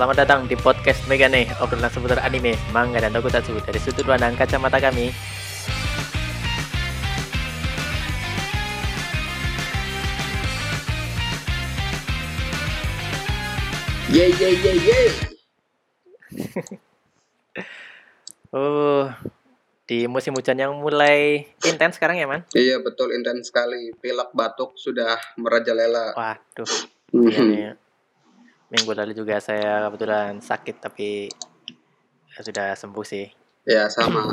selamat datang di podcast Megane, obrolan seputar anime, manga, dan tokusatsu dari sudut pandang kacamata kami. Ye ye ye ye. Oh, di musim hujan yang mulai intens sekarang ya, Man? Iya betul intens sekali. Pilek batuk sudah merajalela. Waduh, Mhm. iya nih. Minggu lalu juga saya kebetulan sakit, tapi sudah sembuh sih, Ya sama.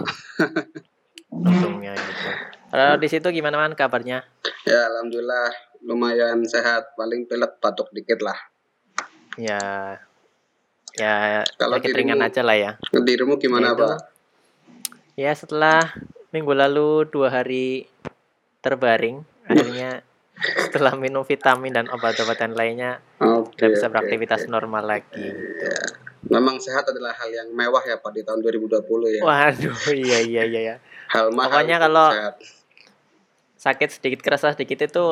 untungnya gitu. Kalau di situ gimana, Man, kabarnya? Ya alhamdulillah lumayan sehat. Paling pilek batuk dikit lah. Ya, ya, Kalau sakit dirimu- ringan aja lah ya. Dirimu gimana Ya, pak? Ya setelah minggu lalu dua hari terbaring, akhirnya setelah minum vitamin dan obat-obatan lainnya Oke. Udah bisa beraktivitas normal lagi. Ya. Memang sehat adalah hal yang mewah ya pak di tahun 2020 ya. Waduh, iya iya iya. iya. Hal mahal. Pokoknya kalau- sehat. Sakit sedikit kerasa sedikit itu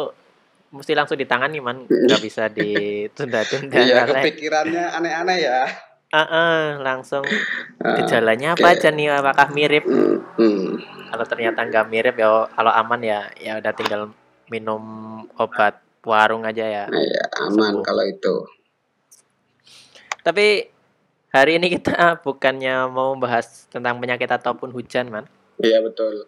mesti langsung ditangani man, nggak bisa ditunda-tunda. Iya kepikirannya aneh-aneh ya. Ah, ah, langsung Ah, gejalanya apa aja nih? Apakah mirip? hmm, hmm. Kalau ternyata nggak mirip ya, kalau aman ya, ya udah tinggal minum obat warung aja ya. Iya aman Sembuh. kalau itu. Tapi hari ini kita bukannya mau membahas tentang penyakit ataupun hujan, man. Iya betul.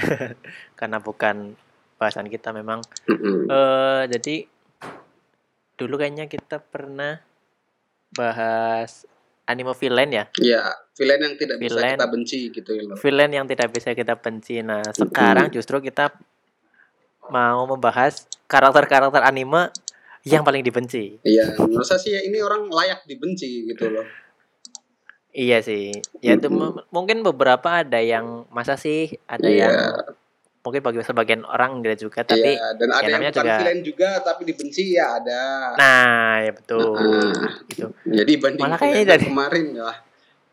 Karena bukan bahasan kita memang. Mm-mm. eh jadi dulu kayaknya kita pernah bahas anime villain ya. Ya, villain yang tidak bisa Villain. kita benci gitu loh. Villain yang tidak bisa kita benci. Nah, sekarang justru kita mau membahas karakter-karakter anime yang paling dibenci. Iya, menurut saya sih ini orang layak dibenci gitu loh. Iya sih. Ya itu mungkin beberapa ada yang masa sih ada Iya. yang mungkin bagi sebagian orang enggak juga tapi iya, dan ada ya yang bukan juga- villain juga tapi dibenci ya ada. nah ya betul Nah, gitu Jadi banding Malah kayaknya villain dari- kemarin ya.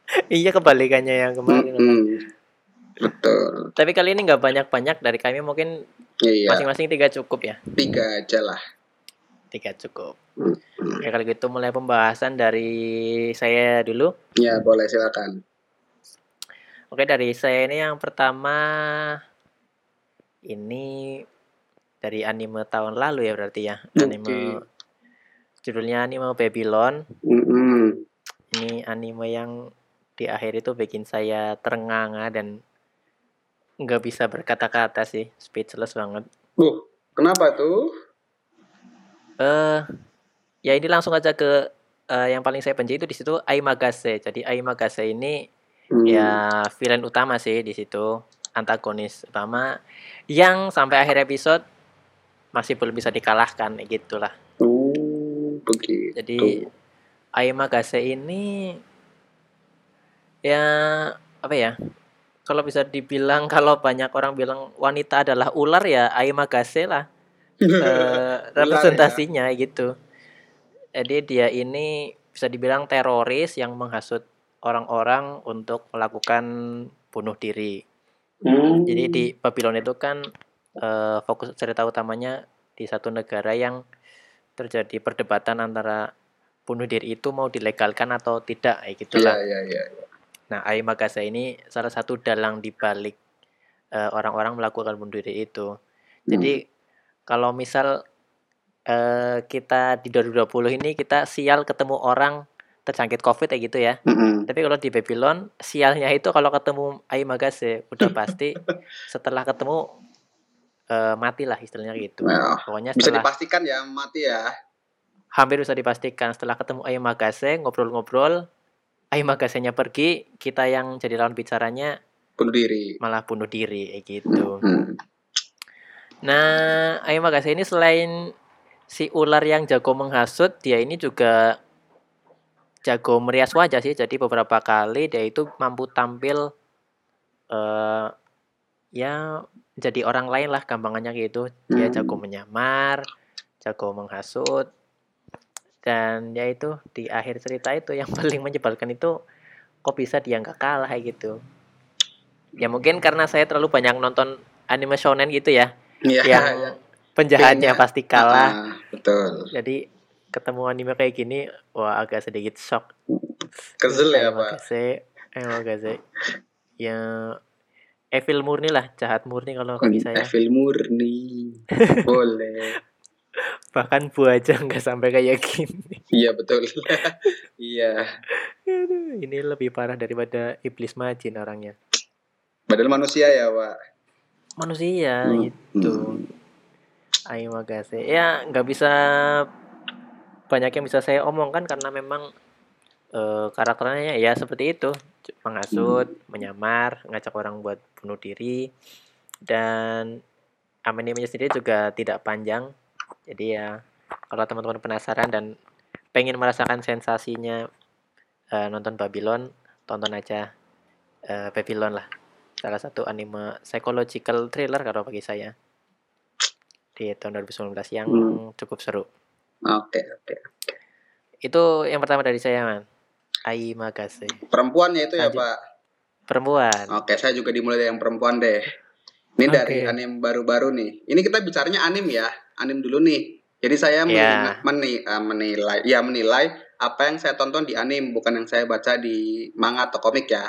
iya kebalikannya yang kemarin memang. Mm-mm. Betul. tapi kali ini nggak banyak banyak dari kami mungkin Iya, masing-masing tiga cukup ya tiga aja lah. tiga cukup Mm-mm. ya kalau gitu mulai pembahasan dari saya dulu Ya, boleh silakan. oke dari saya ini yang pertama ini dari anime tahun lalu ya berarti ya anime Oke. judulnya anime Babylon Mm-mm. ini anime yang di akhir itu bikin saya terenganga dan nggak bisa berkata-kata sih speechless banget Uh, kenapa tuh? eh ya ini langsung aja ke eh, yang paling saya benci itu di situ Aimagase jadi Aimagase ini Hmm. ya villain utama sih di situ antagonis utama yang sampai akhir episode masih belum bisa dikalahkan gitulah Oh, begitu. jadi Aimagase ini ya apa ya kalau bisa dibilang kalau banyak orang bilang wanita adalah ular ya Aimagase lah eh, representasinya gitu. Jadi dia ini bisa dibilang teroris yang menghasut orang-orang untuk melakukan bunuh diri. Hmm. Jadi di Babylon itu kan eh, fokus cerita utamanya di satu negara yang terjadi perdebatan antara bunuh diri itu mau dilegalkan atau tidak, kayak Iya, gitulah. iya, iya. Nah, Ai Magasa ini salah satu dalang di balik eh, orang-orang melakukan bunuh diri itu. Jadi kalau misal eh, kita di 2020 ini kita sial ketemu orang terjangkit COVID kayak gitu ya. Mm-mm. Tapi kalau di Babylon sialnya itu kalau ketemu Ai Magase udah pasti setelah ketemu eh, matilah istilahnya gitu. Nah, Pokoknya bisa setelah dipastikan ya mati ya. hampir bisa dipastikan setelah ketemu Ai Magase ngobrol-ngobrol Ai Magasenya pergi, kita yang jadi lawan bicaranya Bunuh diri. malah bunuh diri gitu. Hmm. Nah, Ayo Magase ini selain si ular yang jago menghasut, dia ini juga jago merias wajah sih. Jadi beberapa kali dia itu mampu tampil eh ya jadi orang lain lah gampangannya gitu. Dia Hmm. jago menyamar, jago menghasut. Dan ya itu di akhir cerita itu yang paling menyebalkan itu kok bisa dia nggak kalah gitu. Ya mungkin karena saya terlalu banyak nonton anime shonen gitu ya Iya, yang iya. penjahatnya Kayaknya- pasti kalah. Ah, betul. Jadi ketemu anime kayak gini wah agak sedikit shock Kesel ya, Pak. agak emang agak ya evil murni lah jahat murni kalau bagi saya Evil murni. Boleh. Bahkan bu aja nggak sampai kayak gini Iya, betul. Iya. Ini lebih parah daripada iblis majin orangnya Padahal manusia ya, Pak. manusia Hmm. itu Hmm. Ayo Magase ya nggak bisa banyak yang bisa saya omongkan karena memang eh, karakternya ya seperti itu menghasut menyamar ngajak orang buat bunuh diri dan animenya sendiri juga tidak panjang jadi ya kalau teman-teman penasaran dan pengen merasakan sensasinya eh, nonton Babylon tonton aja eh, Babylon lah salah satu anime psychological thriller kalau bagi saya di tahun 2019 yang Hmm. cukup seru Oke, oke. itu yang pertama dari saya man Ai Magase Perempuannya itu ya, Lanjut. Pak. perempuan Oke, saya juga dimulai dari yang perempuan deh. Ini Oke. dari anime baru-baru nih. Ini kita bicaranya anime ya, anime dulu nih. Jadi saya Ya. meni- meni- eh, menilai, ya menilai apa yang saya tonton di anime, bukan yang saya baca di manga atau komik ya.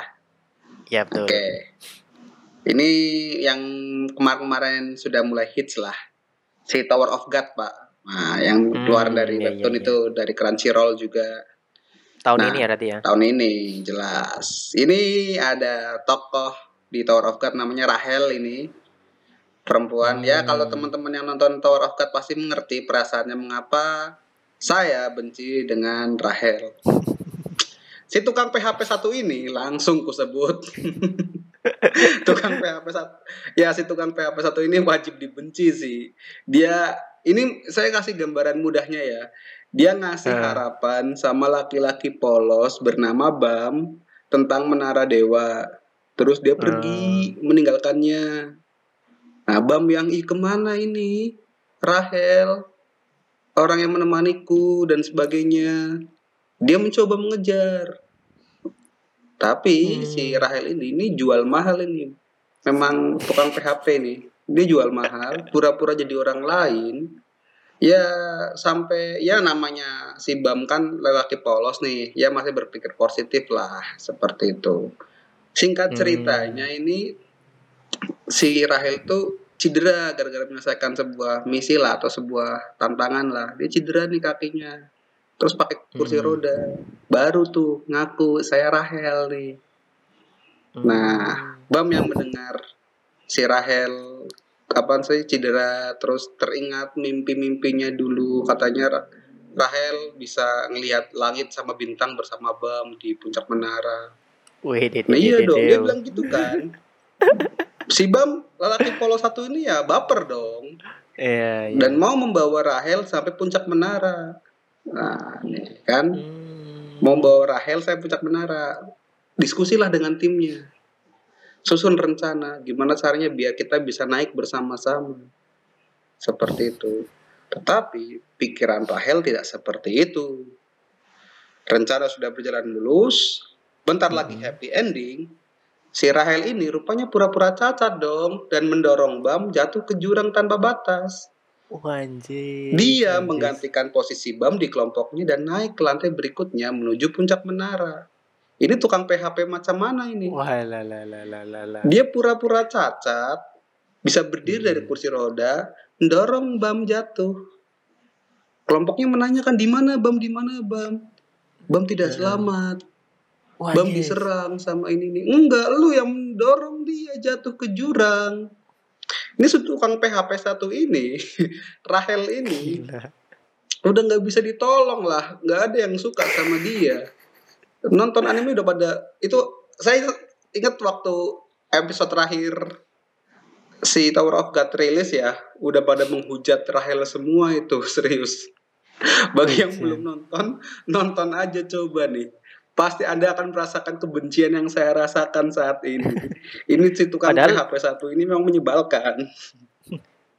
ya betul Oke. Ini yang kemarin-kemarin sudah mulai hits lah. Si Tower of God, Pak. Nah, yang Hmm, keluar dari iya, webtoon iya, itu dari Crunchyroll juga tahun Nah. ini ya berarti ya tahun ini jelas. Ini ada tokoh di Tower of God namanya Rahel ini perempuan. Ya Hmm. kalau teman-teman yang nonton Tower of God pasti mengerti perasaannya mengapa saya benci dengan Rahel. Si tukang PHP satu ini langsung kusebut. tukang PHP satu. Ya si tukang PHP satu ini wajib dibenci sih. Dia ini saya kasih gambaran mudahnya ya. Dia ngasih Hmm. harapan sama laki-laki polos bernama Bam tentang menara dewa. Terus dia pergi meninggalkannya. Nah, Bam yang ih ke mana ini? Rahel, orang yang menemaniku dan sebagainya. Dia mencoba mengejar. Tapi Hmm. si Rahel ini ini jual mahal ini. Memang tukang PHP nih. Dia jual mahal, pura-pura jadi orang lain. Ya sampai ya namanya si Bam kan lelaki polos nih. Ya masih berpikir positif lah seperti itu. Singkat Hmm. ceritanya ini si Rahel tuh cedera gara-gara menyelesaikan sebuah misi lah atau sebuah tantangan lah. Dia cedera nih kakinya. Terus pakai kursi Hmm. roda. Baru tuh ngaku saya Rahel nih. Nah, Bam yang mendengar si Rahel kapan sih cedera terus teringat mimpi-mimpinya dulu katanya Ra- Rahel bisa ngelihat langit sama bintang bersama Bam di puncak menara. Wih, Nah iya dong, dia bilang gitu kan. si Bam lelaki polos satu ini ya baper dong Iya, iya. dan mau membawa Rahel sampai puncak menara. Nah, nih kan Hmm. mau membawa Rahel sampai puncak menara. Diskusilah dengan timnya. Susun rencana gimana caranya biar kita bisa naik bersama-sama. Seperti itu. Tetapi pikiran Rahel tidak seperti itu. Rencana sudah berjalan mulus, bentar lagi Hmm. happy ending. Si Rahel ini rupanya pura-pura cacat dong dan mendorong Bam jatuh ke jurang tanpa batas. Anjir. Dia anjir. menggantikan posisi Bam di kelompoknya dan naik ke lantai berikutnya menuju puncak menara. Ini tukang PHP macam mana ini? Wah, la la la la la la. Dia pura-pura cacat, bisa berdiri Hmm. dari kursi roda, mendorong Bam jatuh. Kelompoknya menanyakan di mana Bam, di mana Bam? Bam tidak Hmm. Wah, Bam anjir. diserang sama ini nih. Enggak, lu yang mendorong dia jatuh ke jurang. Ini tukang PHP satu ini, Rahel ini, Gila. udah nggak bisa ditolong lah nggak ada yang suka sama dia nonton anime udah pada itu saya ingat waktu episode terakhir si Tower of God rilis ya udah pada menghujat Rahel semua itu serius bagi yang belum nonton nonton aja coba nih pasti anda akan merasakan kebencian yang saya rasakan saat ini ini si tukang Padahal- PHP satu ini memang menyebalkan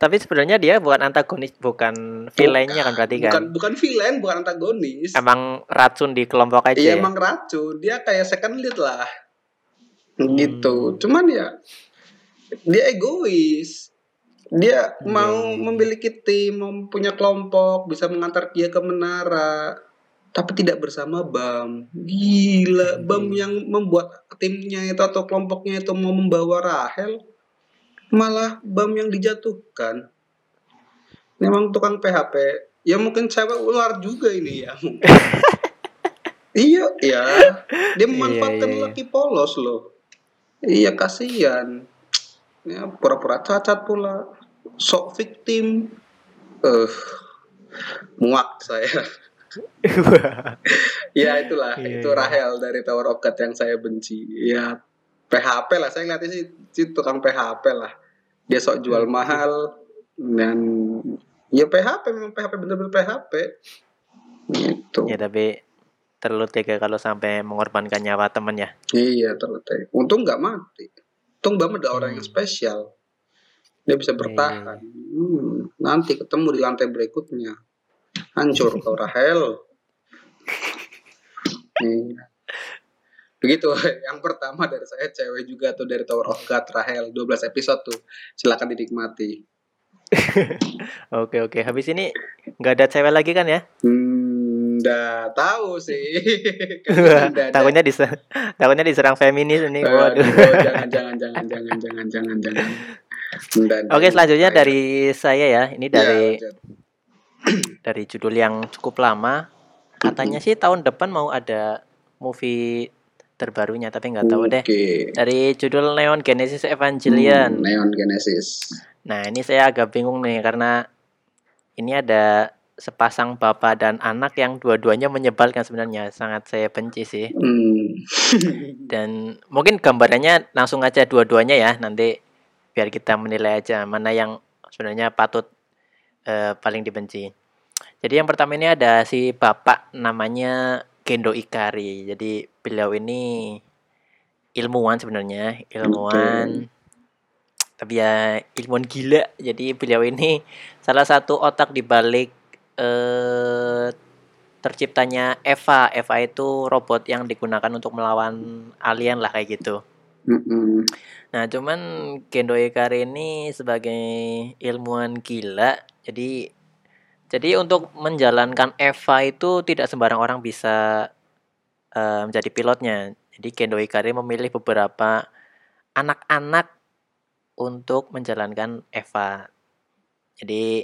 Tapi sebenarnya dia bukan antagonis, bukan villainnya kan berarti bukan kan. bukan villain bukan antagonis Emang racun di kelompok aja. Iya ya? emang racun, dia kayak second lead lah. Hmm. Gitu. Cuman ya dia egois. Dia Iya, mau memiliki tim, mau punya kelompok, bisa mengantar dia ke menara, tapi tidak bersama Bam. Gila, Bam Anjing. yang membuat timnya itu atau kelompoknya itu mau membawa Rahel, malah Bam yang dijatuhkan. Memang tukang PHP. Ya mungkin cewek ular juga ini ya. iya, ya. Dia memanfaatkan iya, iya. laki polos loh. Iya, kasihan. Ya, pura-pura cacat pula. Sok victim. Eh, muak saya. Ya itulah, Iya, itu iya. Rahel dari Tower of God yang saya benci. Ya PHP lah, saya ngeliatnya sih, sih tukang PHP lah. Dia sok jual Hmm. mahal dan ya PHP memang PHP bener-bener PHP. Gitu. Ya tapi terlalu tega kalau sampai mengorbankan nyawa temen ya. Iya terletak. Untung nggak mati. Untung Bam ada orang yang Hmm. spesial. Dia bisa iya, bertahan. Hmm, nanti ketemu di lantai berikutnya. Hancur kau Rahel. Iya. Begitu. Yang pertama dari saya cewek juga tuh dari Tower of God Rahel 12 episode tuh. Silakan dinikmati. Oke oke. Habis ini nggak ada cewek lagi kan ya? Hmm, nggak tahu sih. Takutnya diser takutnya diserang feminis ini. Aduh, Waduh. jangan jangan jangan jangan jangan jangan jangan. Oke selanjutnya dari saya ya. Ini Ya, dari. dari judul yang cukup lama. Katanya sih tahun depan mau ada movie terbarunya tapi nggak tahu deh. Oke. Dari judul Neon Genesis Evangelion. Hmm, Neon Genesis. Nah, ini saya agak bingung nih karena ini ada sepasang bapak dan anak yang dua-duanya menyebalkan sebenarnya. Sangat saya benci sih. Hmm. Dan mungkin gambarannya langsung aja dua-duanya ya. Nanti biar kita menilai aja mana yang sebenarnya patut eh, paling dibenci. Jadi yang pertama ini ada si bapak namanya Gendo Ikari. Jadi beliau ini ilmuwan sebenarnya, ilmuwan. Tapi ya ilmuwan gila. Jadi beliau ini salah satu otak di balik eh terciptanya Eva. Eva itu robot yang digunakan untuk melawan alien lah kayak gitu. Mm-mm. Nah, cuman Gendo Ikari ini sebagai ilmuwan gila, jadi jadi untuk menjalankan Eva itu tidak sembarang orang bisa eh, menjadi pilotnya. Jadi Gendo Ikari memilih beberapa anak-anak untuk menjalankan Eva. Jadi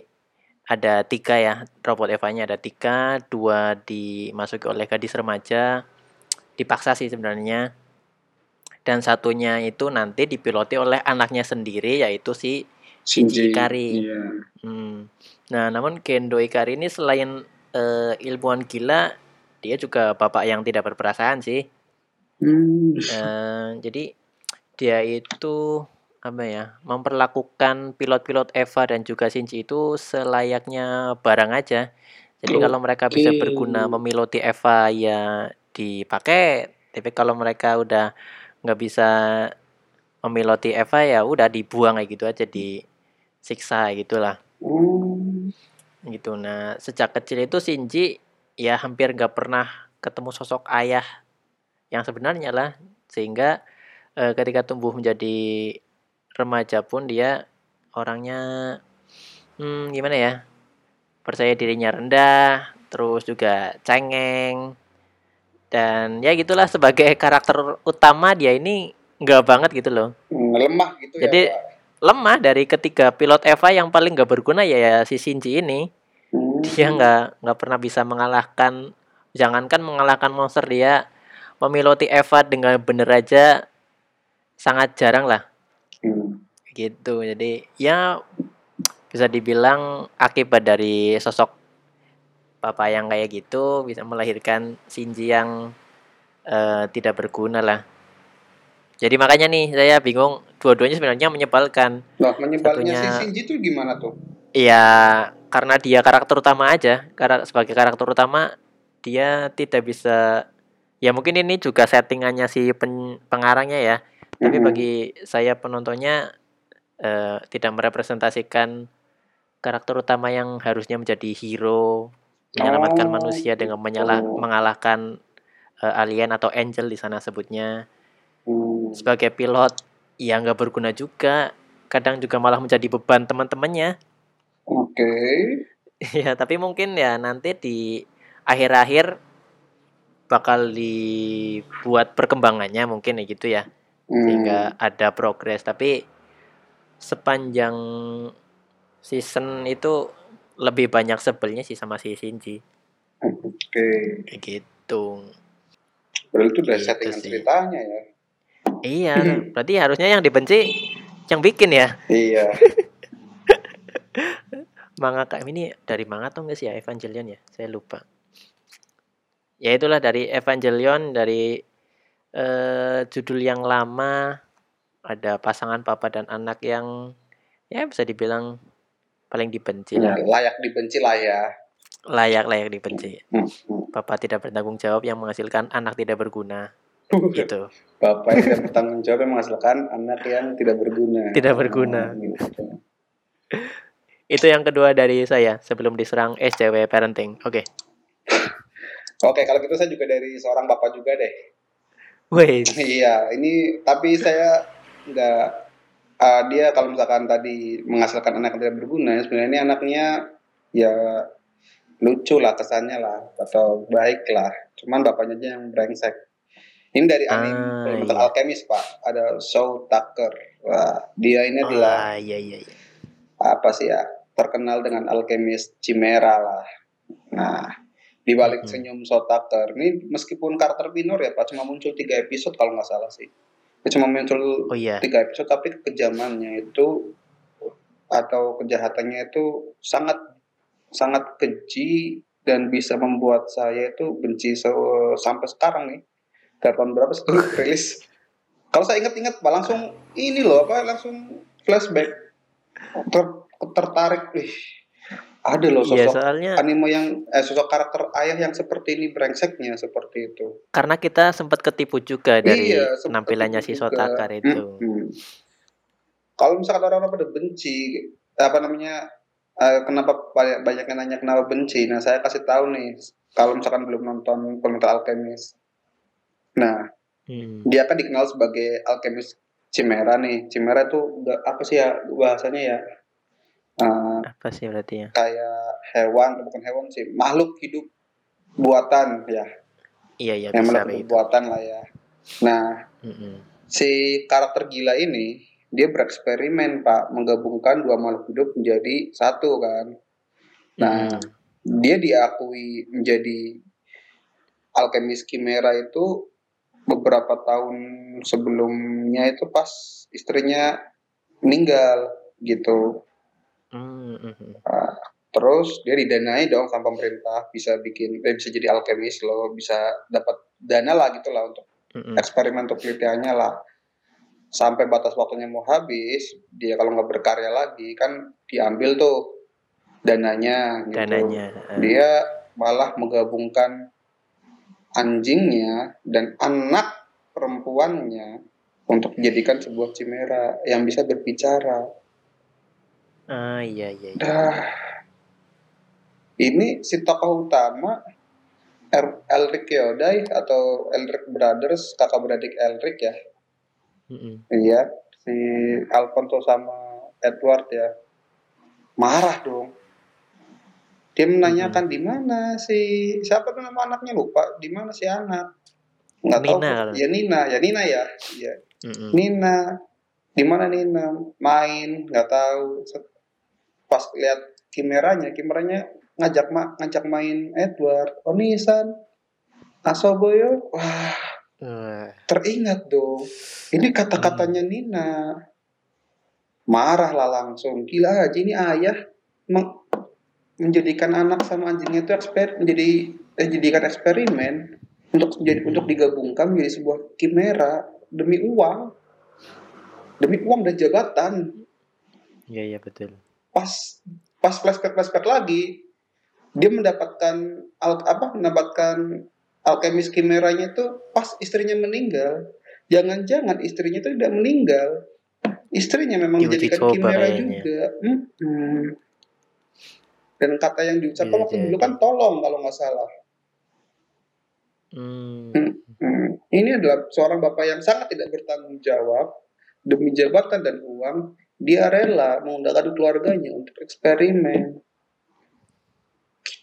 ada tiga ya robot Eva-nya ada tiga, dua dimasuki oleh gadis remaja, dipaksa sih sebenarnya dan satunya itu nanti dipiloti oleh anaknya sendiri yaitu si Shinji Ikari. Iya. Hmm. Nah, namun Gendo Ikari ini selain eh, ilmuwan gila, dia juga bapak yang tidak berperasaan sih. Hmm. Eh, jadi dia itu apa ya memperlakukan pilot-pilot Eva dan juga Shinji itu selayaknya barang aja. Jadi kalau mereka bisa berguna memiloti Eva ya dipakai. Tapi kalau mereka udah nggak bisa memiloti Eva ya udah dibuang kayak gitu aja disiksa gitulah Hmm. gitu. Nah sejak kecil itu Shinji ya hampir nggak pernah ketemu sosok ayah yang sebenarnya lah sehingga eh, ketika tumbuh menjadi remaja pun dia orangnya hmm, gimana ya percaya dirinya rendah terus juga cengeng dan ya gitulah sebagai karakter utama dia ini nggak banget gitu loh Hmm, lemah gitu Jadi- ya. Lemah dari ketiga pilot Eva yang paling nggak berguna ya, ya si Shinji ini Hmm. dia nggak nggak pernah bisa mengalahkan jangankan mengalahkan monster dia memiloti Eva dengan bener aja sangat jarang lah Hmm. gitu jadi ya bisa dibilang akibat dari sosok papa yang kayak gitu bisa melahirkan Shinji yang eh, tidak berguna lah jadi makanya nih saya bingung dua-duanya sebenarnya menyebalkan Nah, menyebalnya si Satunya- Shinji itu gimana tuh? Iya, karena dia karakter utama aja. Karena sebagai karakter utama dia tidak bisa ya mungkin ini juga settingannya si pen- pengarangnya ya. Tapi Mhm. bagi saya penontonnya eh, tidak merepresentasikan karakter utama yang harusnya menjadi hero menyelamatkan Oh, manusia dengan menyalah gitu. mengalahkan eh, alien atau angel di sana sebutnya Hmm. sebagai pilot ya nggak berguna juga kadang juga malah menjadi beban teman-temannya. Oke. ya, tapi mungkin ya nanti di akhir-akhir bakal dibuat perkembangannya mungkin ya gitu ya. Sehingga Hmm. ada progres, tapi sepanjang season itu lebih banyak sebelnya sih sama si Shinji. Oke. Kayak gitu. Berarti itu udah Gitu settingan sih. ceritanya ya. Iya, berarti harusnya yang dibenci yang bikin ya. Iya. Manga kayak ini dari manga atau enggak sih ya Evangelion ya? Saya lupa. Ya itulah dari Evangelion dari eh, judul yang lama ada pasangan papa dan anak yang ya bisa dibilang paling dibenci Ya, lah. layak dibenci lah ya. Layak layak dibenci. Hmm, hmm. Papa tidak bertanggung jawab yang menghasilkan anak tidak berguna. Gitu. Bapak yang tidak bertanggung jawab yang menghasilkan anak yang tidak berguna. Tidak berguna. Oh, gitu. Itu yang kedua dari saya sebelum diserang SCW parenting. Oke. Oke, kalau gitu saya juga dari seorang bapak juga deh. Wait. Iya, ini tapi saya nggak ah, dia kalau misalkan tadi menghasilkan anak yang tidak berguna, sebenarnya ini anaknya ya lucu lah kesannya lah atau baik lah. Cuman bapaknya aja yang brengsek. Ini dari anime Ah, iya. Alchemist pak, ada Shaw Tucker. Wah, dia ini adalah Ah, iya iya iya. apa sih ya terkenal dengan alchemist Chimera lah. Nah, di balik Mhm. senyum Sotaker ini meskipun karakter minor ya Pak cuma muncul tiga episode kalau nggak salah sih. Dia cuma muncul Oh iya. tiga episode tapi kejamannya itu atau kejahatannya itu sangat sangat keji dan bisa membuat saya itu benci se- sampai sekarang nih. Tahun berapa sih rilis? Kalau saya ingat-ingat Pak langsung ini loh apa langsung flashback ter- tertarik ih ada loh Iya, sosok soalnya anime yang eh, sosok karakter ayah yang seperti ini brengseknya seperti itu. karena kita sempat ketipu juga dari Iya, penampilannya si ketipu juga. Sotakar itu. Mm-mm. Kalau misalkan orang-orang pada benci, apa namanya, eh, kenapa banyak, banyak yang nanya kenapa benci? Nah, saya kasih tahu nih, kalau misalkan belum nonton Fullmetal Alchemist. Nah, Hmm. dia kan dikenal sebagai alchemist Chimera nih. Chimera itu udah- apa sih ya bahasanya ya? Eh, Apa sih berarti ya? kayak hewan, bukan hewan sih, makhluk hidup buatan ya, Iya iya yang itu. buatan lah ya. Nah, Mm-mm. si karakter gila ini dia bereksperimen pak menggabungkan dua makhluk hidup menjadi satu kan nah Mm-mm. dia diakui menjadi alkemis Chimera itu beberapa tahun sebelumnya itu pas istrinya meninggal gitu Mm-mm. terus dia didanai dong sama pemerintah bisa bikin eh, bisa jadi alkemis loh bisa dapat dana lah gitu lah untuk eksperimen untuk penelitiannya lah sampai batas waktunya mau habis dia kalau nggak berkarya lagi kan diambil tuh dananya gitu. Dananya. eh. dia malah menggabungkan anjingnya dan anak perempuannya untuk dijadikan sebuah chimera yang bisa berbicara Ah iya iya. iya. dah ini si tokoh utama Er- Elric Yodai atau Elric Brothers kakak beradik Elric ya Mm-mm. Iya, si Alfonso sama Edward ya marah dong. Dia menanyakan di mana si siapa tuh nama anaknya lupa, di mana si anak? Nggak tahu. Nina kalau- Ya Nina, ya Nina ya. Iya, Mm-mm. Nina. Di mana Nina? Main, nggak tahu. Pas lihat kimeranya, kimeranya ngajak ma ngajak main Edward. Oh Nisan, Asoboyo, wah Wah. teringat dong. Ini kata-katanya Nina. Marah lah langsung. Gila aja ini ayah meng- menjadikan anak sama anjingnya itu eksper menjadi eh, jadikan eksperimen untuk jadi untuk digabungkan menjadi sebuah kimera demi uang. Demi uang dan jabatan. Iya iya betul. Pas pas flashback flashback lagi dia mendapatkan al, apa mendapatkan alkemis kimeranya itu pas istrinya meninggal. Jangan-jangan istrinya itu tidak meninggal. Istrinya memang coba kimera kayaknya. juga. Hmm. Dan kata yang diucapkan Iya, waktu iya, dulu iya. kan tolong kalau nggak salah. Hmm. Hmm. Ini adalah seorang bapak yang sangat tidak bertanggung jawab demi jabatan dan uang dia rela mengundang keluarganya untuk eksperimen.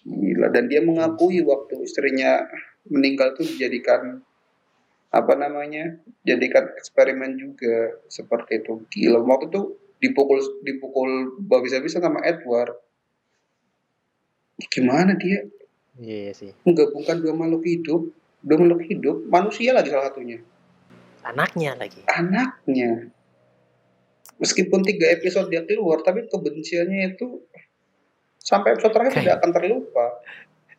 Gila dan dia mengakui waktu istrinya meninggal itu dijadikan apa namanya jadikan eksperimen juga seperti itu gila waktu itu dipukul dipukul bisa-bisa sama Edward gimana dia iya sih menggabungkan dua makhluk hidup dua makhluk hidup manusia lagi salah satunya anaknya lagi anaknya meskipun tiga episode dia keluar tapi kebenciannya itu sampai episode terakhir Kayak... tidak akan terlupa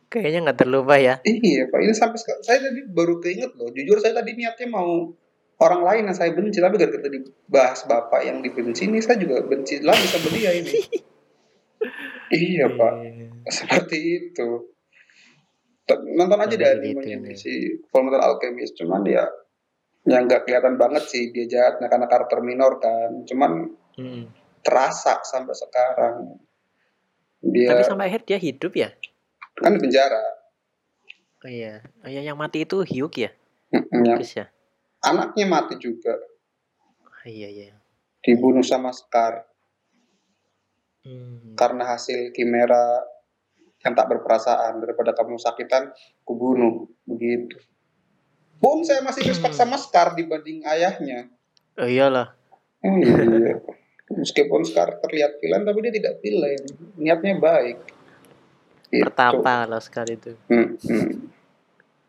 Kayaknya nggak terlupa ya. Iya, Pak. Ini sampai saya tadi baru keinget loh. Jujur saya tadi niatnya mau orang lain yang saya benci, tapi gara-gara dibahas bapak yang dibenci ini, saya juga benci lagi sama dia ini. iya, Pak. Iya. Seperti itu. Nonton aja deh animenya gitu, si Fullmetal Alchemist. Cuman dia yang nggak kelihatan banget sih dia jahatnya karena karakter minor kan. Cuman hmm. terasa sampai sekarang. Dia, Tapi sampai akhir dia hidup ya? kan di penjara. Oh iya, oh iya yang mati itu Hyuk ya? ya. ya. Anaknya mati juga. Oh, iya iya. Dibunuh sama Scar. Hmm. Karena hasil kimera yang tak berperasaan daripada kamu sakitan, kubunuh begitu. Pun saya masih respect hmm. sama Scar dibanding ayahnya. Oh iyalah. Oh, iya. Meskipun Scar terlihat villain tapi dia tidak villain. Niatnya baik. Gitu. Pertapa kalau sekali itu. Hmm, hmm.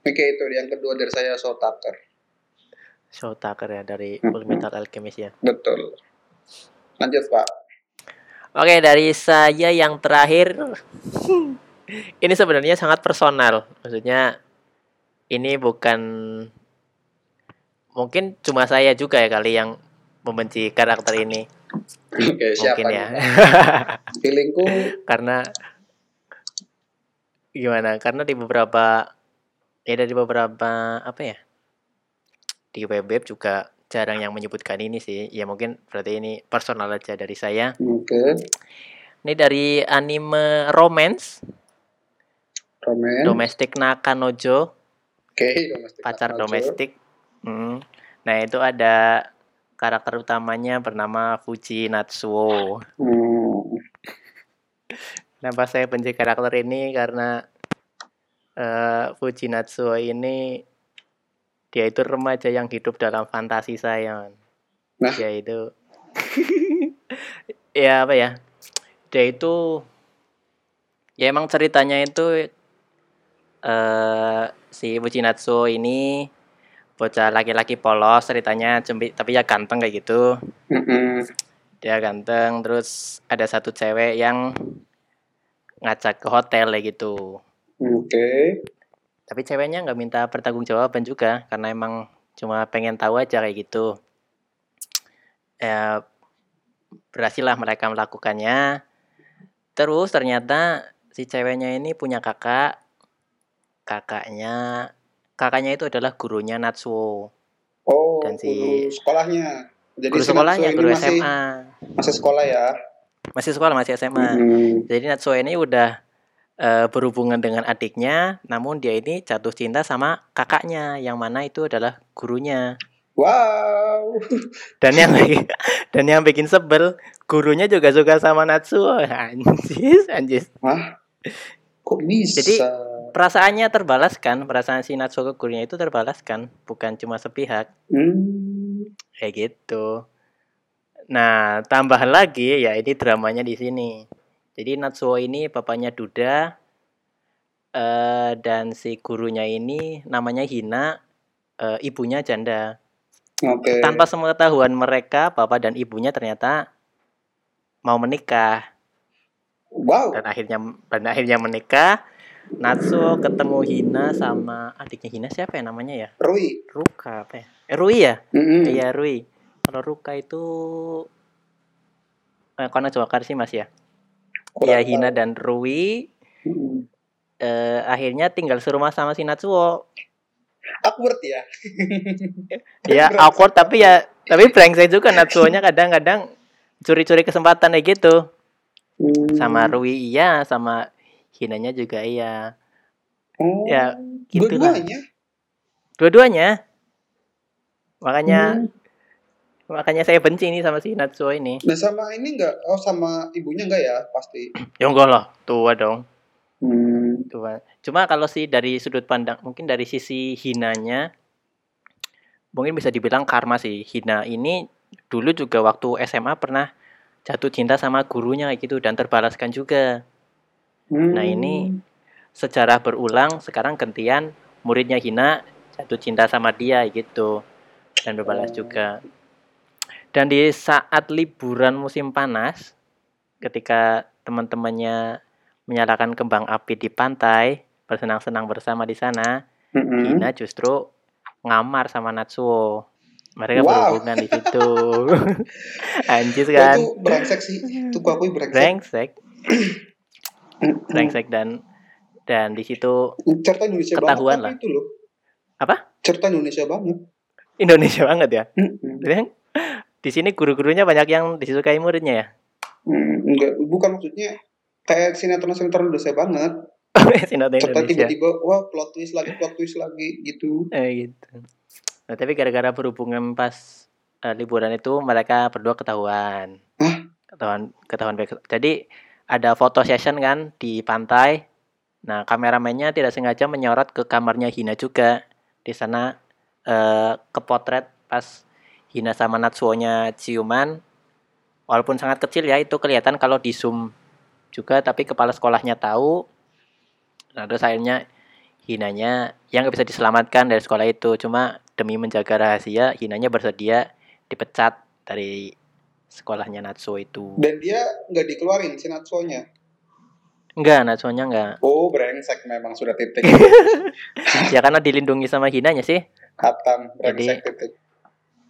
Oke itu yang kedua dari saya Soul Tucker. Soul Tucker ya dari hmm. Full Metal Alchemist ya. Betul. Lanjut Pak. Oke dari saya yang terakhir ini sebenarnya sangat personal. Maksudnya ini bukan mungkin cuma saya juga ya kali yang membenci karakter ini. Oke, siapa mungkin ya. Feelingku karena gimana karena di beberapa ya dari beberapa apa ya di web web juga jarang yang menyebutkan ini sih ya mungkin berarti ini personal aja dari saya oke okay. ini dari anime romance romance domestik Nakanojo oke okay, domestik pacar Nakanojo. domestik hmm. nah itu ada karakter utamanya bernama Fuji Natsuo hmm. Kenapa saya benci karakter ini karena uh, Fujinatsu ini dia itu remaja yang hidup dalam fantasi saya. Nah. Dia itu ya apa ya? Dia itu ya emang ceritanya itu uh, si Fujinatsu ini bocah laki-laki polos ceritanya cembi tapi ya ganteng kayak gitu. Mm -hmm. Dia ganteng terus ada satu cewek yang ngajak ke hotel ya gitu. Oke. Okay. Tapi ceweknya nggak minta pertanggungjawaban juga karena emang cuma pengen tahu aja kayak gitu. Ya berhasil lah mereka melakukannya. Terus ternyata si ceweknya ini punya kakak. Kakaknya kakaknya itu adalah gurunya Natsuo. Oh, dan si guru sekolahnya. Jadi guru sekolahnya, guru masih, SMA. Masih sekolah ya masih sekolah masih SMA hmm. jadi Natsuo ini udah uh, berhubungan dengan adiknya namun dia ini jatuh cinta sama kakaknya yang mana itu adalah gurunya. Wow. Dan yang dan yang bikin sebel gurunya juga suka sama Natsuo anjis anjis. Hah? kok bisa? Jadi perasaannya terbalaskan perasaan si Natsuo ke gurunya itu terbalaskan bukan cuma sepihak. Hmm. kayak gitu. Nah, tambahan lagi ya ini dramanya di sini. Jadi Natsuo ini bapaknya Duda uh, dan si gurunya ini namanya Hina, uh, ibunya janda. Okay. Tanpa sepengetahuan mereka, bapak dan ibunya ternyata mau menikah. Wow. Dan akhirnya dan akhirnya menikah. Natsuo ketemu Hina sama adiknya Hina siapa ya namanya ya? Rui. Ruka apa ya? Eh, Rui ya? Mm -hmm. Iya Rui. Kalau Ruka itu eh, Kono Jawakar sih Mas ya. Kurang ya Hina dan Rui hmm. eh, akhirnya tinggal serumah sama si Natsuo. Awkward ya. ya awkward tapi ya tapi brengsek juga Natsuo-nya kadang-kadang curi-curi kesempatan kayak gitu. Hmm. Sama Rui iya, sama Hinanya juga iya. Oh, ya gitu dua-duanya. Dua-duanya. Makanya hmm Makanya saya benci nih sama si Natsuo ini. Nah sama ini enggak? Oh sama ibunya enggak ya? Pasti. Ya enggak lah, tua dong. Hmm. Tua. Cuma kalau sih dari sudut pandang, mungkin dari sisi hinanya, mungkin bisa dibilang karma sih. Hina ini dulu juga waktu SMA pernah jatuh cinta sama gurunya kayak gitu dan terbalaskan juga. Hmm. Nah ini secara berulang sekarang gantian muridnya Hina jatuh cinta sama dia gitu dan berbalas juga. Dan di saat liburan musim panas, ketika teman-temannya menyalakan kembang api di pantai, bersenang-senang bersama di sana, Mm-mm. Hina justru ngamar sama Natsuo. Mereka Wow. berhubungan di situ. Anjis kan? itu brengsek sih. Itu akui brengsek. Brengsek, brengsek dan dan di situ Cerita Indonesia Ketahuan banget lah. itu loh. Apa? Cerita Indonesia banget. Indonesia banget ya. Mm-mm. Di sini guru-gurunya banyak yang disukai muridnya ya. Hmm, enggak, bukan maksudnya kayak sinetron-sinetron Indonesia banget. Sinetron Cerita Indonesia. tiba-tiba, wah plot twist lagi, plot twist lagi gitu. Eh, gitu. Nah, tapi gara-gara berhubungan pas eh, liburan itu mereka berdua ketahuan. Hah? Ketahuan ketahuan baik. Jadi ada foto session kan di pantai. Nah, kameramennya tidak sengaja menyorot ke kamarnya Hina juga. Di sana eh, kepotret pas Hina sama Natsuo-nya ciuman. Walaupun sangat kecil ya, itu kelihatan kalau di zoom juga, tapi kepala sekolahnya tahu. Nah, terus akhirnya Hinanya yang nggak bisa diselamatkan dari sekolah itu. Cuma demi menjaga rahasia, Hinanya bersedia dipecat dari sekolahnya Natsuo itu. Dan dia nggak dikeluarin si Natsuo-nya. Enggak, Natsuo-nya enggak. Oh, brengsek memang sudah titik. Ya karena dilindungi sama Hinanya sih. Hatam, brengsek titik.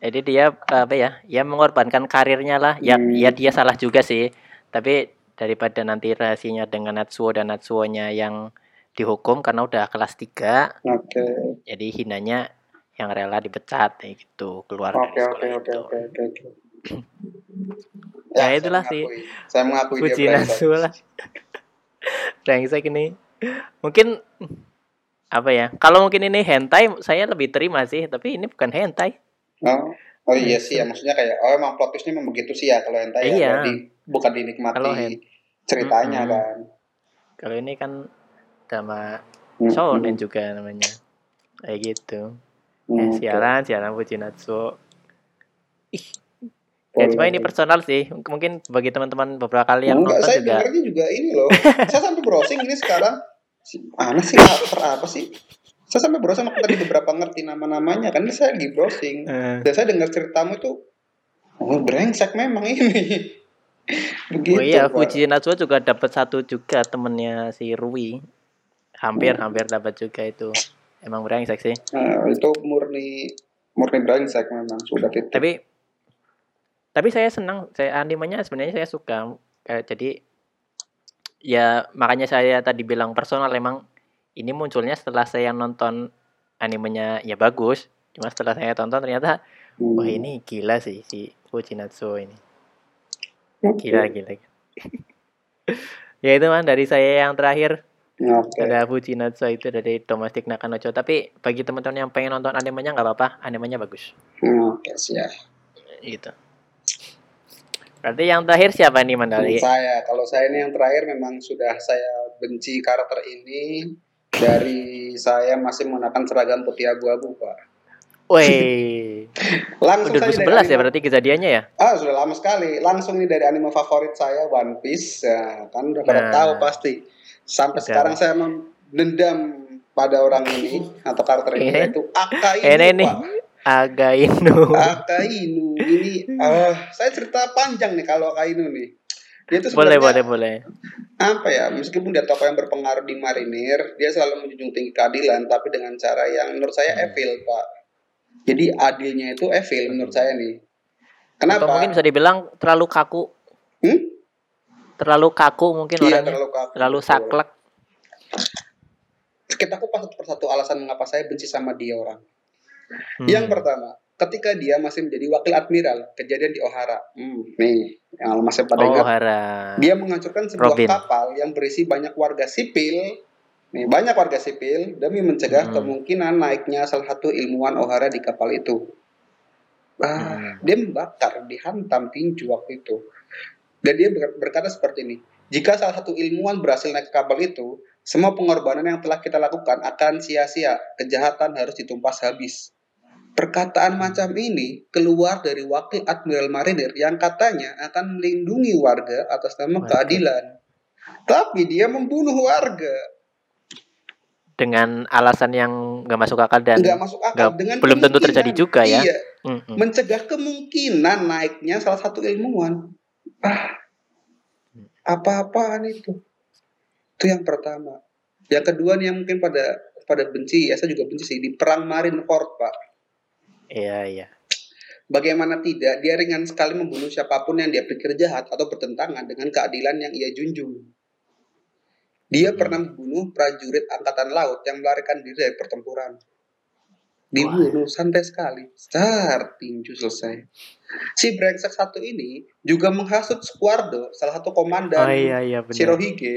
Jadi dia apa ya? Ya mengorbankan karirnya lah. Ya, Hmm. ya dia salah juga sih. Tapi daripada nanti rahasianya dengan Natsuo dan Natsuo-nya yang dihukum karena udah kelas 3, Oke, jadi Hinanya yang rela dipecat kayak gitu, keluar oke, dari sekolah oke, itu. oke, oke. oke. Ya, saya itulah sih. mengakui. Saya mengakui dia Puji brengsek. Natsuo lah. Brengsek ini. Mungkin apa ya? Kalau mungkin ini hentai saya lebih terima sih, tapi ini bukan hentai. Oh, oh iya sih ya maksudnya kayak oh emang plot twistnya memang begitu sih ya kalau hentai Iya. ya berarti bukan dinikmati Kalau ceritanya Mm-mm. kan. Kalau ini kan sama Mm-mm. shonen juga namanya. Kayak gitu. Mm, Eh, siaran, siaran Puji Natsuo. Ih, Oh, ya cuma iya. ini personal sih. Mungkin bagi teman-teman beberapa kali yang Enggak, nonton saya juga. juga ini loh. saya sampai browsing ini sekarang. Si- Aneh sih apa sih? Saya sampai browsing aku tadi beberapa ngerti nama-namanya kan saya lagi browsing. Eh, Dan saya dengar ceritamu itu oh brengsek memang ini. Begitu. oh iya, Pak. Fuji Natsuo juga dapat satu juga temennya si Rui. Hampir, Hmm. hampir dapat juga itu. Emang brengsek sih. Nah, itu murni murni brengsek memang sudah titik. Tapi tapi saya senang, saya animenya sebenarnya saya suka. Kayak jadi ya makanya saya tadi bilang personal emang ini munculnya setelah saya nonton animenya ya bagus. Cuma setelah saya tonton ternyata Hmm. wah ini gila sih si Fuji Natsuo ini. Gila gila. ya itu man dari saya yang terakhir Oke. ada Fuji Natsuo itu dari Domestic Nakanocho. Tapi bagi teman-teman yang pengen nonton animenya nggak apa-apa, animenya bagus. Oke, siap. Gitu. Berarti yang terakhir siapa nih Mandali? Saya, kalau saya ini yang terakhir memang sudah saya benci karakter ini dari saya masih menggunakan seragam putih abu-abu, Pak. Woi, Langsung udah saja 2011 dari ya berarti kejadiannya ya? Ah, sudah lama sekali. Langsung nih dari anime favorit saya One Piece. Ya, kan udah pada Nah. tahu pasti. Sampai sekarang saya mendendam pada orang ini atau karakter ini Iya. yaitu Akainu, Ini nih, Pak. Againu. Akainu ini ah saya cerita panjang nih kalau Akainu nih. Dia itu boleh, boleh, boleh. apa ya meskipun dia tokoh yang berpengaruh di marinir dia selalu menjunjung tinggi keadilan tapi dengan cara yang menurut saya Hmm. evil pak jadi adilnya itu evil menurut saya nih Atau kenapa mungkin bisa dibilang terlalu kaku. Hmm? Terlalu kaku mungkin iya orangnya. terlalu kaku Terlalu saklek. kita kupas satu persatu alasan mengapa saya benci sama dia orang Hmm. yang pertama ketika dia masih menjadi wakil admiral kejadian di Ohara hmm, nih yang masih pada Oh, ingat Hara. Dia menghancurkan sebuah Robin. kapal yang berisi banyak warga sipil. Nih, banyak warga sipil demi mencegah Hmm. kemungkinan naiknya salah satu ilmuwan Ohara di kapal itu. Ah, Hmm. dia membakar, dihantam tinju waktu itu. Dan dia ber- berkata seperti ini, jika salah satu ilmuwan berhasil naik ke kapal itu, semua pengorbanan yang telah kita lakukan akan sia-sia. Kejahatan harus ditumpas habis. Perkataan macam ini keluar dari wakil Admiral Marinir yang katanya akan melindungi warga atas nama Warga. keadilan. Tapi dia membunuh warga. Dengan alasan yang nggak masuk akal dan Nggak masuk akal. nggak- dengan belum tentu terjadi juga ya. Iya, Mm-mm. mencegah kemungkinan naiknya salah satu ilmuwan. Ah, apa-apaan itu? Itu yang pertama. Yang kedua nih yang mungkin pada pada benci, ya saya juga benci sih di perang Marineford pak. Iya iya. Bagaimana tidak, dia ringan sekali membunuh siapa pun yang dia pikir jahat atau bertentangan dengan keadilan yang ia junjung. Dia Hmm. pernah membunuh prajurit angkatan laut yang melarikan diri dari pertempuran. Dibunuh santai sekali. Star, tinju selesai. Si brengsek satu ini juga menghasut Squardo, salah satu komandan Oh iya iya benar. Shirohige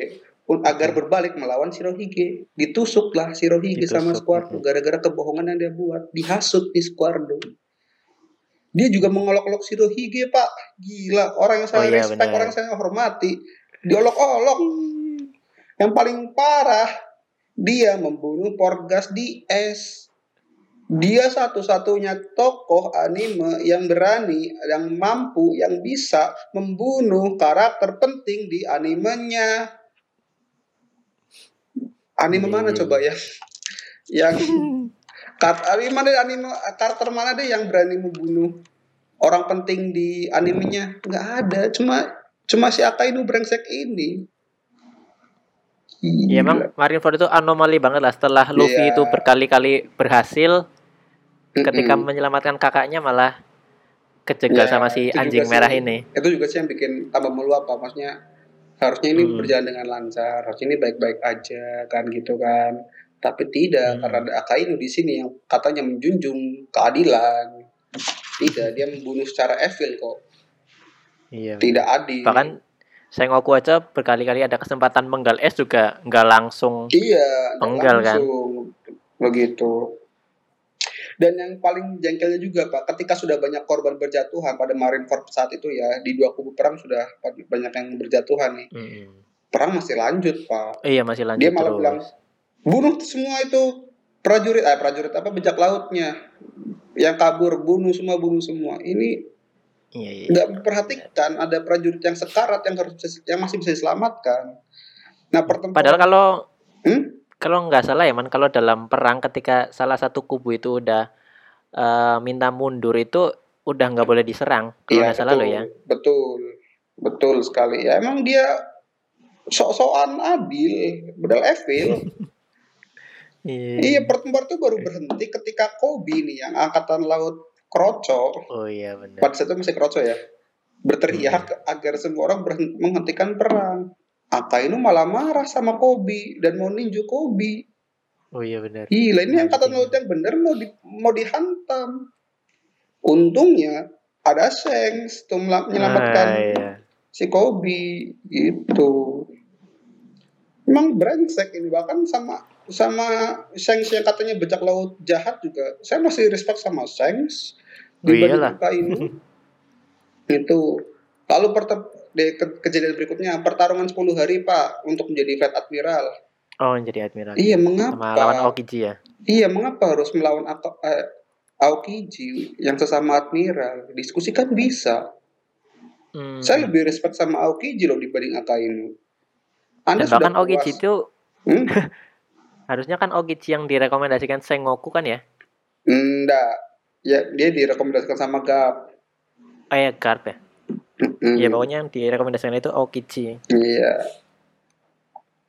agar berbalik melawan Shirohige. Ditusuklah Shirohige sama Ditusuk, Squardo mhm. gara-gara kebohongan yang dia buat. Dihasut di Squardo. Dia juga mengolok-olok Shirohige, Pak. Gila, orang yang saya Oh iya, respect, benar. orang yang saya hormati. Diolok-olok. Yang paling parah, dia membunuh Porgas di es. Dia satu-satunya tokoh anime yang berani, yang mampu, yang bisa membunuh karakter penting di animenya. Anime Iya, mana iya, coba ya? Yang anime mana anime karakter mana deh yang berani membunuh orang penting di animenya? Nggak ada, cuma cuma si Akainu brengsek ini. Ya emang Marineford itu anomali banget lah setelah Luffy Iya. itu berkali-kali berhasil ketika Mm-mm. menyelamatkan kakaknya malah kejegal Ya, sama si anjing sih. merah ini. itu juga sih yang bikin tambah meluap apa maksudnya harusnya ini Hmm. berjalan dengan lancar harusnya ini baik-baik aja kan gitu kan tapi tidak Hmm. karena ada Akainu di sini yang katanya menjunjung keadilan tidak dia membunuh secara evil kok Iya. tidak adil Bahkan Sengoku aja berkali-kali ada kesempatan menggal es juga nggak langsung. iya Penggal, kan? langsung begitu dan yang paling jengkelnya juga pak ketika sudah banyak korban berjatuhan pada Marineford saat itu ya di dua kubu perang sudah banyak yang berjatuhan nih Mm-mm. perang masih lanjut pak Iya masih lanjut dia malah terus. bilang bunuh semua itu prajurit eh prajurit apa bajak lautnya yang kabur bunuh semua bunuh semua ini Iya, iya. nggak memperhatikan ada prajurit yang sekarat yang harus bisa- yang masih bisa diselamatkan nah pertempuran Padahal kalau Hmm? Kalau nggak salah ya man kalau dalam perang ketika salah satu kubu itu udah eh, minta mundur itu udah nggak boleh diserang kalau Iya, nggak salah betul, lo ya. betul betul sekali. Ya emang dia sok-sokan adil bedal evil. Iya pertempuran itu baru berhenti ketika Kobe nih yang angkatan laut kroco. Oh iya benar. pada saat itu masih kroco ya. Berteriak agar semua orang menghentikan perang Akainu malah marah sama Kobe dan mau ninju Kobe? Oh iya benar. gila ini angkatan laut yang bener mau di, mau dihantam. Untungnya ada Shanks tuh mela- menyelamatkan Ah, iya. si Kobe gitu. Emang brengsek ini bahkan sama sama Shanks yang katanya bajak laut jahat juga saya masih respect sama Shanks Oh dibanding ini. Itu lalu di ke- kejadian berikutnya pertarungan 10 hari pak untuk menjadi Flight Admiral Oh jadi admiral. iya sama mengapa lawan Okiji ya. iya mengapa harus melawan Ako- eh, Aokiji yang sesama admiral diskusikan bisa Hmm. saya lebih respect sama Aokiji loh dibanding Akainu anda Dan bahkan sudah Okiji puas. itu Hmm? harusnya kan Okiji yang direkomendasikan Sengoku kan ya? Enggak. Ya, dia direkomendasikan sama Gap. Oh ya Garp ya. Mm-mm. Iya pokoknya yang direkomendasikan itu Okiji. Iya.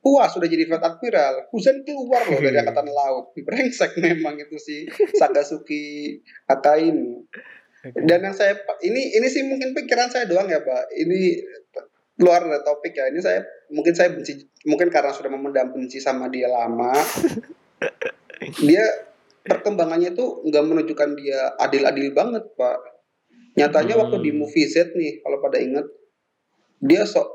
Puas sudah jadi Flight Admiral. Kuzen keluar loh dari Iya. angkatan laut. Brengsek memang itu si Sakasuki Akainu. Dan yang saya ini ini sih mungkin pikiran saya doang ya, Pak. Ini luar dari topik ya. Ini saya mungkin saya benci mungkin karena sudah memendam benci sama dia lama. dia perkembangannya itu nggak menunjukkan dia adil-adil banget, Pak. Nyatanya Hmm. waktu di movie Z nih, kalau pada ingat, dia sok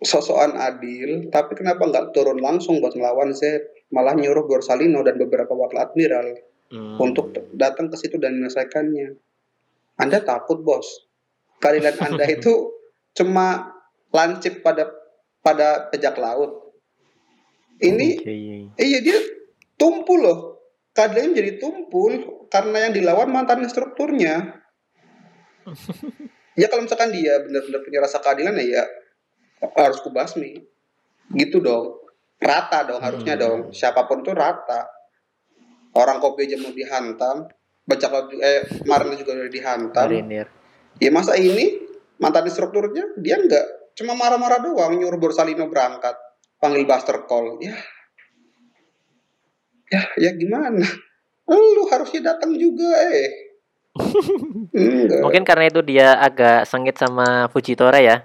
sosokan adil, tapi kenapa nggak turun langsung buat ngelawan Z? Malah nyuruh Borsalino dan beberapa wakil admiral Hmm. untuk datang ke situ dan menyelesaikannya. Anda takut bos. Keadilan Anda itu cuma lancip pada pada pejak laut. Ini Iya, iya, iya. iya dia tumpul loh. Keadilannya jadi tumpul karena yang dilawan mantan instrukturnya. Ya kalau misalkan dia benar-benar punya rasa keadilan ya, ya harus kubasmi. Gitu dong. Rata dong harusnya Hmm. dong. Siapa pun tuh rata. Orang kopi aja mau dihantam. Baca eh Marley juga udah dihantam. Marinir. Ya masa ini mantan instrukturnya dia enggak cuma marah-marah doang nyuruh Borsalino berangkat panggil Buster Call ya ya ya gimana lu harusnya datang juga eh Mungkin karena itu dia agak sengit sama Fujitora ya.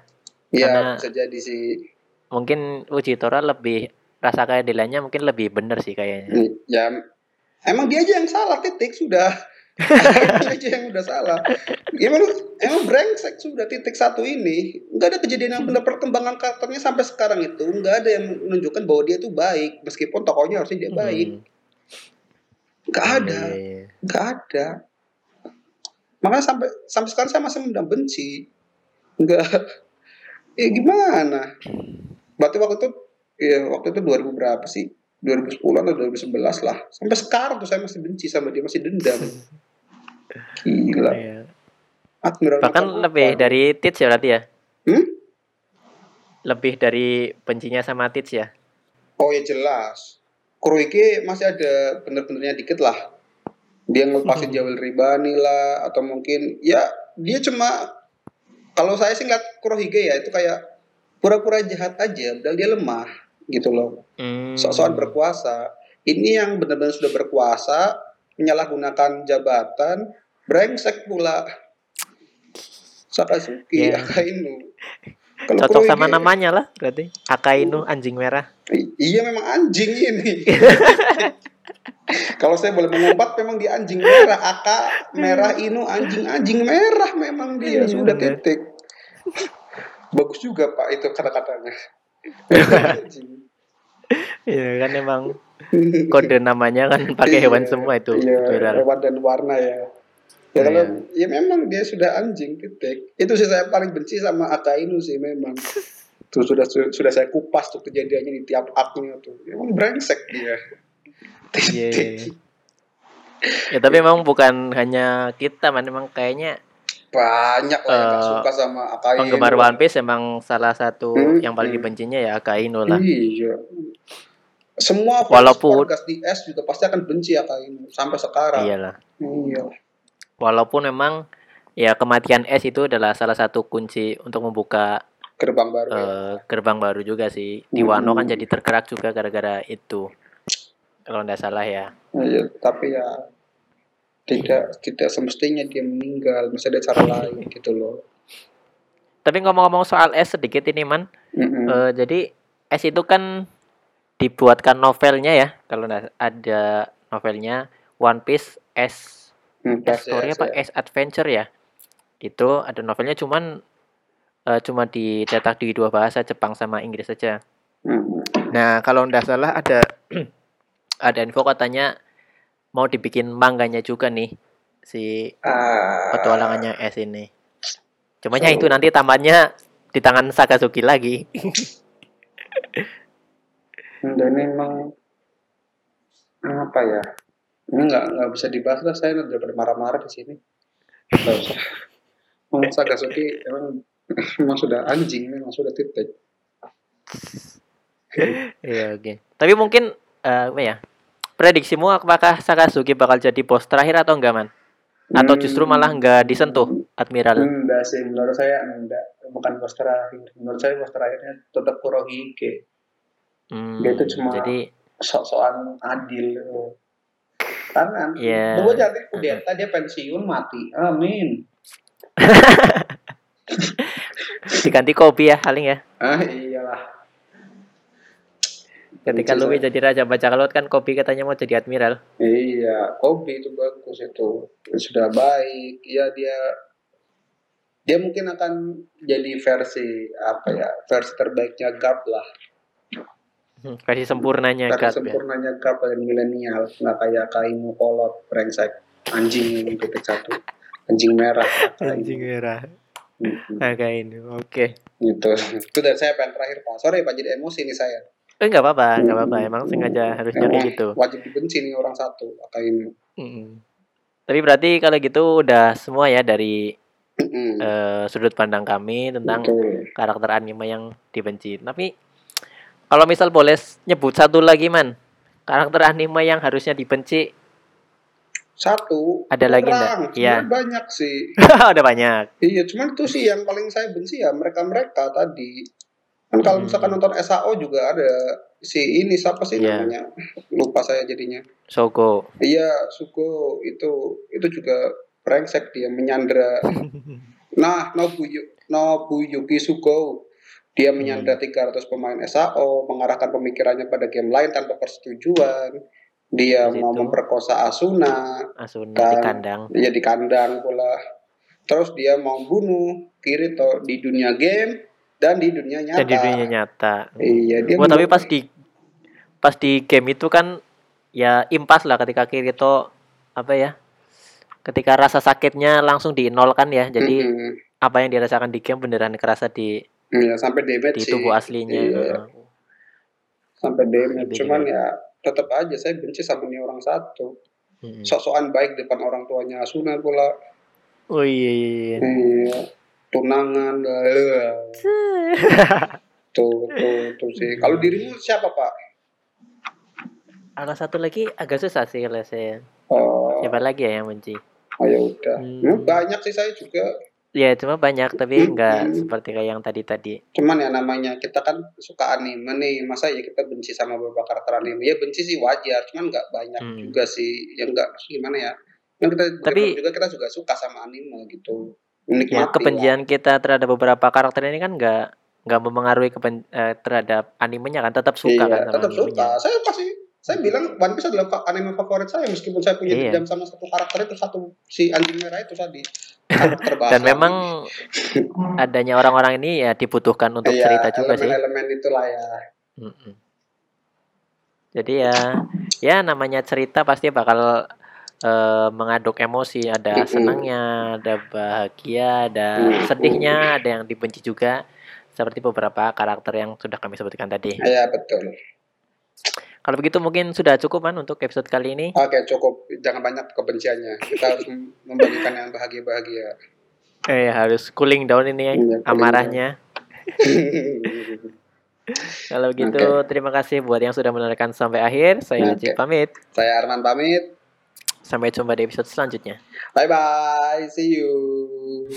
ya karena- bisa jadi sih. Mungkin Fujitora lebih rasa keadilannya mungkin lebih bener sih kayaknya. ya. Emang dia aja yang salah titik sudah. Dia aja yang udah salah. Emang emang brengsek sudah titik satu ini. Nggak ada kejadian yang benar perkembangan karakternya sampai sekarang itu nggak ada yang menunjukkan bahwa dia tuh baik meskipun tokohnya harusnya dia baik. Hmm. nggak ada. Iya, iya, iya. nggak ada makanya sampai sampai sekarang saya masih mendam benci nggak eh gimana berarti waktu itu ya waktu itu 2000 berapa sih 2010 atau 2011 lah sampai sekarang tuh saya masih benci sama dia masih dendam gila Iya. Admiral Bahkan macam lebih apa? dari Tits ya berarti ya. Hmm? Lebih dari bencinya sama Tits ya. oh ya jelas Kuroike masih ada bener-benernya dikit lah dia ngelepasin Hmm. Jawel Ribani lah atau mungkin ya dia cuma kalau saya sih ngeliat Kurohige ya itu kayak pura-pura jahat aja padahal dia lemah gitu loh Hmm. sok-sokan berkuasa ini yang benar-benar sudah berkuasa menyalahgunakan jabatan brengsek pula Sakazuki Iya. Akainu Kalau Cocok sama Kurohige- namanya lah berarti. Akainu anjing merah. I- Iya memang anjing ini. Kalau saya boleh mengumpat memang dia anjing merah, Aka merah Inu anjing anjing merah memang dia Iya, sudah titik. Bagus juga Pak itu kata-katanya. Iya kan emang kode namanya kan pakai hewan Iya, semua itu. Iya, hewan dan warna ya. Ya Iya. kalau ya memang dia sudah anjing titik. Itu sih saya paling benci sama Aka Inu sih memang. Tuh sudah sudah saya kupas tuh kejadiannya di tiap aknya tuh. Emang brengsek dia. Iya, iya, iya. Ya tapi emang bukan hanya kita man emang kayaknya banyak lah yang gak Eh, suka sama Akainu. penggemar One Piece emang salah satu Hmm, yang paling hmm. dibencinya ya Akainu lah. Iya. Semua Walaupun- Wargas di S juga pasti akan benci Akainu sampai sekarang. Iyalah. Iya. Walaupun memang ya kematian S itu adalah salah satu kunci untuk membuka Gerbang baru. ya. eh, gerbang baru juga sih. Di Hmm. Wano kan jadi tergerak juga gara-gara itu. Kalau nggak salah ya. Iya, tapi ya tidak tidak semestinya dia meninggal, masih ada cara lain gitu loh. Tapi ngomong-ngomong soal S sedikit ini man, Mm-mm. Eh, jadi S itu kan dibuatkan novelnya ya. Kalau ada novelnya One Piece S Hmm, S story apa ya. S adventure ya. Itu ada novelnya cuman eh, cuma dicetak di dua bahasa Jepang sama Inggris saja. Mm-mm. Nah, kalau nggak salah ada ada info katanya mau dibikin manganya juga nih si Ah, petualangannya S ini. Cuma ya itu nanti tamatnya di tangan Sakazuki lagi. dan ini memang apa ya? Ini nggak nggak bisa dibahas lah saya daripada marah-marah di sini. Nggak usah. Memang Sakazuki emang memang sudah anjing, memang sudah titik. Iya, oke. Tapi mungkin eh, apa ya? Prediksimu apakah Sakazuki bakal jadi bos terakhir atau enggak, Man? Atau justru malah enggak disentuh Admiral? Enggak sih, menurut saya enggak. Bukan bos terakhir. Menurut saya bos terakhirnya tetap Kurohige. Hmm, Dia itu cuma- jadi Sok-sokan adil. Karena Iya. Aja nanti kudeta dia pensiun mati. Amin. diganti kopi ya paling ya. Ah iyalah. Ketika Louis saya. jadi raja bajak laut kan kopi katanya mau jadi admiral. Iya, Kobe itu bagus itu. Sudah baik. Iya dia dia mungkin akan jadi versi apa ya versi terbaiknya Gap lah Hmm, Versi sempurnanya versi Gat ya. sempurnanya Gap dan milenial nggak kayak Kaimu kolot brengsek anjing titik satu anjing merah Anjing merah. Mm-mm. Agak ini. Oke. gitu itu dari saya pengen terakhir pak sorry pak jadi emosi nih saya Eh nggak apa-apa, nggak apa-apa. Emang sengaja harusnya kayak Emang gitu. wajib dibenci nih orang satu kata ini Mm-mm. Tapi berarti kalau gitu udah semua ya dari Mm-mm. eh, sudut pandang kami tentang Betul. karakter anime yang dibenci. Tapi kalau misal boleh nyebut satu lagi man, karakter anime yang harusnya dibenci satu Ada lagi kurang. nggak? Sebenarnya Iya. banyak sih ada banyak. iya cuman itu sih yang paling saya benci ya mereka mereka tadi kan kalau Hmm. misalkan nonton SAO juga ada si ini siapa sih Iya. namanya lupa saya jadinya Sogo. iya Suko itu itu juga brengsek dia menyandra nah Nobuyu Nobuyuki Suko dia Hmm. menyandra 300 pemain SAO mengarahkan pemikirannya pada game lain tanpa persetujuan dia Di mau memperkosa Asuna Asuna Kan. di kandang. dia di kandang pula terus dia mau bunuh Kirito di dunia game dan di dunia nyata Dan di dunia nyata. iya dia Wah, tapi pas di pas di game itu kan ya impas lah ketika Kirito apa ya? Ketika rasa sakitnya langsung dinolkan ya. Jadi Mm-mm. apa yang dirasakan di game beneran kerasa di Iya, sampai damage di sih. tubuh aslinya. Iya, sampai damage cuman ya tetap aja saya benci sama nih orang satu Mm-mm. sok-sokan baik depan orang tuanya Asuna pula Oh iya iya. iya. Tunangan tuh tuh tuh sih. Kalau dirimu siapa pak? Ada satu lagi agak susah sih kalau saya. oh, Siapa lagi ya yang benci? oh ya udah. Hmm. Hmm, banyak sih saya juga. Ya cuma banyak tapi enggak Hmm. seperti kayak yang tadi-tadi. cuman ya namanya kita kan suka anime nih. Masa ya kita benci sama beberapa karakter anime? Ya benci sih wajar. Cuman nggak banyak Hmm. juga sih. Yang nggak gimana ya? Yang kita Tapi- juga kita juga suka sama anime gitu Ya kebencian kita terhadap beberapa karakter ini kan enggak nggak mempengaruhi keben- eh, terhadap animenya kan tetap suka iya, kan tetap suka animenya. saya masih saya bilang One Piece adalah anime favorit saya meskipun saya punya Iya. dendam sama satu karakter itu satu si anjing merah itu tadi Dan memang adanya orang-orang ini ya dibutuhkan untuk iya, cerita juga sih. elemen-elemen itulah ya Mm-mm. Jadi ya, ya namanya cerita pasti bakal eh, mengaduk emosi. Ada Mm-mm. senangnya, ada bahagia, ada sedihnya, ada yang dibenci juga. Seperti beberapa karakter yang sudah kami sebutkan tadi. iya betul Kalau begitu mungkin sudah cukup kan untuk episode kali ini. oke cukup jangan banyak kebenciannya kita harus mem- membagikan yang bahagia-bahagia Eh harus cooling down ini ya, Iya, amarahnya. Kalau begitu terima kasih buat yang sudah mendengarkan sampai akhir. Saya Najib Oke. pamit. saya Arman pamit Sampai jumpa di episode selanjutnya. Bye bye, see you.